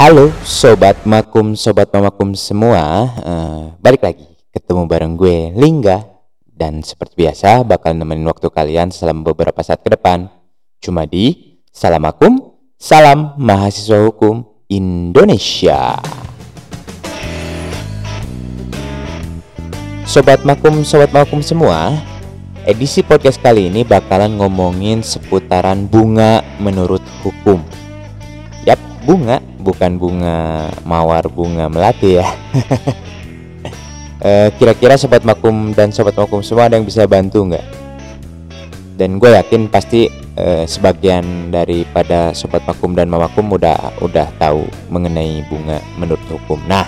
Halo sobat makum, sobat mamakum semua. Uh, Balik lagi ketemu bareng gue Lingga. Dan seperti biasa bakal nemenin waktu kalian selama beberapa saat ke depan. Cuma di Salam Makum, Salam Mahasiswa Hukum Indonesia. Sobat makum, sobat makum semua Edisi podcast kali ini bakalan ngomongin seputaran bunga menurut hukum. Yap, bunga bukan bunga mawar bunga melati ya. Eh, kira-kira sobat makum dan sobat makum semua ada yang bisa bantu nggak? Dan gue yakin pasti eh, sebagian daripada sobat makum dan mamakum udah udah tahu mengenai bunga menurut hukum. Nah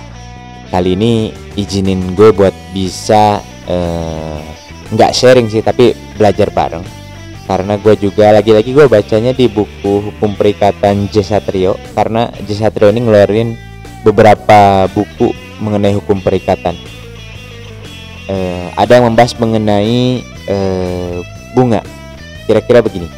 kali ini izinin gue buat bisa eh, nggak sharing sih tapi belajar bareng karena gue juga lagi-lagi gue bacanya di buku hukum perikatan J Satrio karena J Satrio ini ngeluarin beberapa buku mengenai hukum perikatan. Uh, ada yang membahas mengenai uh, bunga. Kira-kira begini.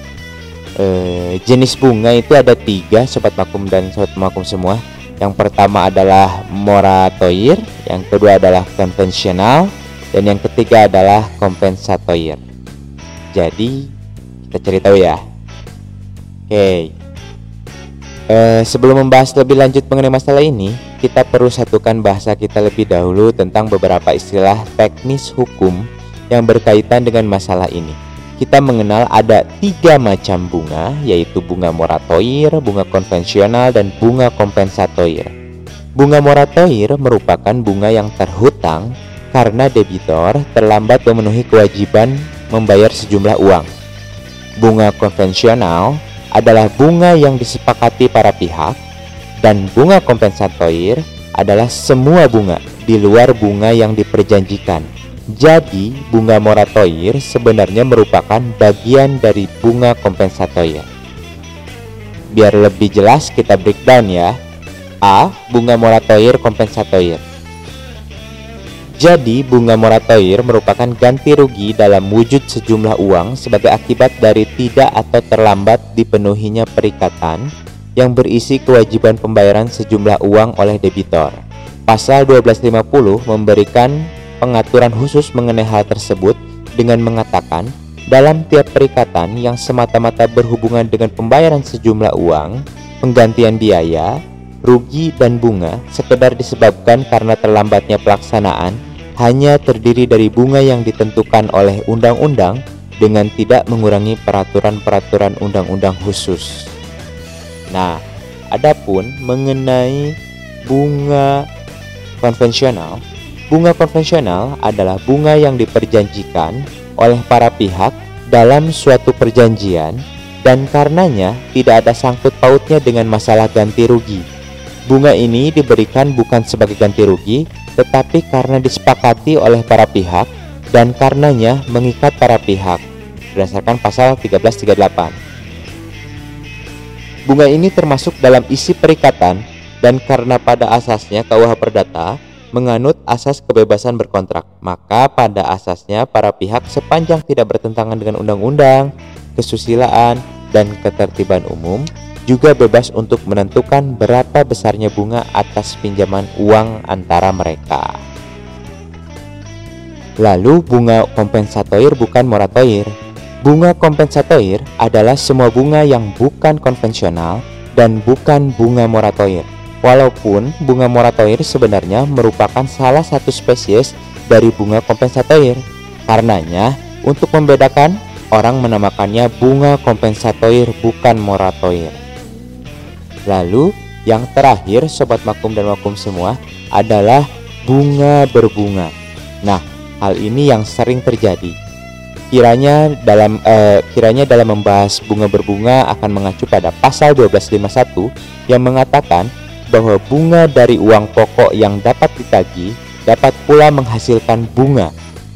Uh, jenis bunga itu ada tiga sobat makum dan sobat makum semua. Yang pertama adalah moratoir yang kedua adalah konvensional dan yang ketiga adalah kompensatoir. Jadi kita cari tahu ya. Oke. Okay. Uh, sebelum membahas lebih lanjut mengenai masalah ini, kita perlu satukan bahasa kita lebih dahulu tentang beberapa istilah teknis hukum yang berkaitan dengan masalah ini. Kita mengenal ada tiga macam bunga, yaitu bunga moratoir, bunga konvensional, dan bunga kompensatoir. Bunga moratoir merupakan bunga yang terhutang karena debitor terlambat memenuhi kewajiban membayar sejumlah uang Bunga konvensional adalah bunga yang disepakati para pihak dan bunga kompensatoir adalah semua bunga di luar bunga yang diperjanjikan. Jadi, bunga moratoir sebenarnya merupakan bagian dari bunga kompensatoir. Biar lebih jelas kita breakdown ya. A. Bunga moratoir kompensatoir jadi, bunga moratoir merupakan ganti rugi dalam wujud sejumlah uang sebagai akibat dari tidak atau terlambat dipenuhinya perikatan yang berisi kewajiban pembayaran sejumlah uang oleh debitor. Pasal 1250 memberikan pengaturan khusus mengenai hal tersebut dengan mengatakan dalam tiap perikatan yang semata-mata berhubungan dengan pembayaran sejumlah uang, penggantian biaya, rugi dan bunga sekedar disebabkan karena terlambatnya pelaksanaan hanya terdiri dari bunga yang ditentukan oleh undang-undang dengan tidak mengurangi peraturan-peraturan undang-undang khusus. Nah, adapun mengenai bunga konvensional, bunga konvensional adalah bunga yang diperjanjikan oleh para pihak dalam suatu perjanjian dan karenanya tidak ada sangkut pautnya dengan masalah ganti rugi Bunga ini diberikan bukan sebagai ganti rugi, tetapi karena disepakati oleh para pihak dan karenanya mengikat para pihak berdasarkan pasal 1338. Bunga ini termasuk dalam isi perikatan dan karena pada asasnya KUH Perdata menganut asas kebebasan berkontrak, maka pada asasnya para pihak sepanjang tidak bertentangan dengan undang-undang, kesusilaan, dan ketertiban umum juga bebas untuk menentukan berapa besarnya bunga atas pinjaman uang antara mereka. Lalu bunga kompensatoir bukan moratoir. Bunga kompensatoir adalah semua bunga yang bukan konvensional dan bukan bunga moratoir. Walaupun bunga moratoir sebenarnya merupakan salah satu spesies dari bunga kompensatoir. Karenanya, untuk membedakan, orang menamakannya bunga kompensatoir bukan moratoir. Lalu yang terakhir sobat makum dan makum semua adalah bunga berbunga. Nah, hal ini yang sering terjadi. Kiranya dalam eh, kiranya dalam membahas bunga berbunga akan mengacu pada pasal 1251 yang mengatakan bahwa bunga dari uang pokok yang dapat ditagih dapat pula menghasilkan bunga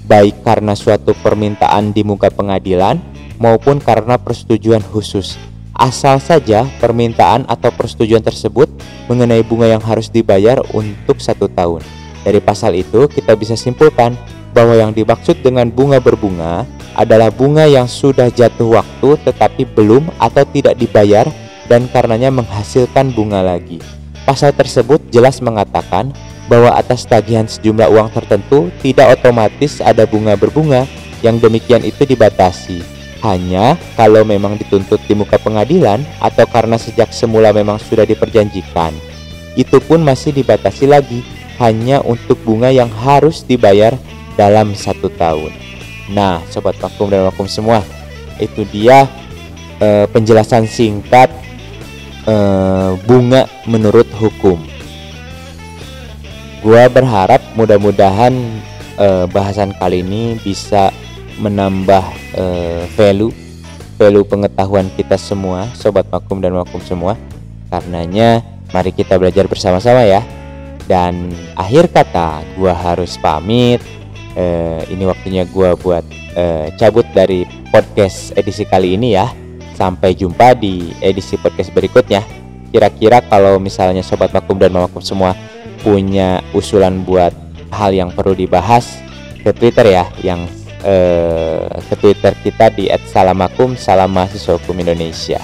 baik karena suatu permintaan di muka pengadilan maupun karena persetujuan khusus asal saja permintaan atau persetujuan tersebut mengenai bunga yang harus dibayar untuk satu tahun. Dari pasal itu kita bisa simpulkan bahwa yang dimaksud dengan bunga berbunga adalah bunga yang sudah jatuh waktu tetapi belum atau tidak dibayar dan karenanya menghasilkan bunga lagi. pasal tersebut jelas mengatakan bahwa atas tagihan sejumlah uang tertentu tidak otomatis ada bunga berbunga yang demikian itu dibatasi hanya kalau memang dituntut di muka pengadilan atau karena sejak semula memang sudah diperjanjikan. Itu pun masih dibatasi lagi hanya untuk bunga yang harus dibayar dalam satu tahun. Nah sobat vakum dan vakum semua itu dia eh, penjelasan singkat eh, bunga menurut hukum. Gua berharap mudah-mudahan uh, bahasan kali ini bisa menambah uh, value value pengetahuan kita semua, sobat makum dan makum semua. Karenanya mari kita belajar bersama-sama ya. Dan akhir kata gua harus pamit. Uh, ini waktunya gua buat uh, cabut dari podcast edisi kali ini ya. Sampai jumpa di edisi podcast berikutnya. Kira-kira kalau misalnya sobat makum dan makum semua punya usulan buat hal yang perlu dibahas ke Twitter ya yang eh, ke Twitter kita di @salamakum salam mahasiswa hukum Indonesia.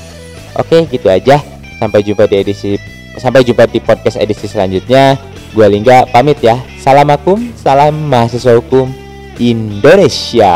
Oke, gitu aja. Sampai jumpa di edisi sampai jumpa di podcast edisi selanjutnya. Gua Lingga pamit ya. Salamakum, salam mahasiswa hukum Indonesia.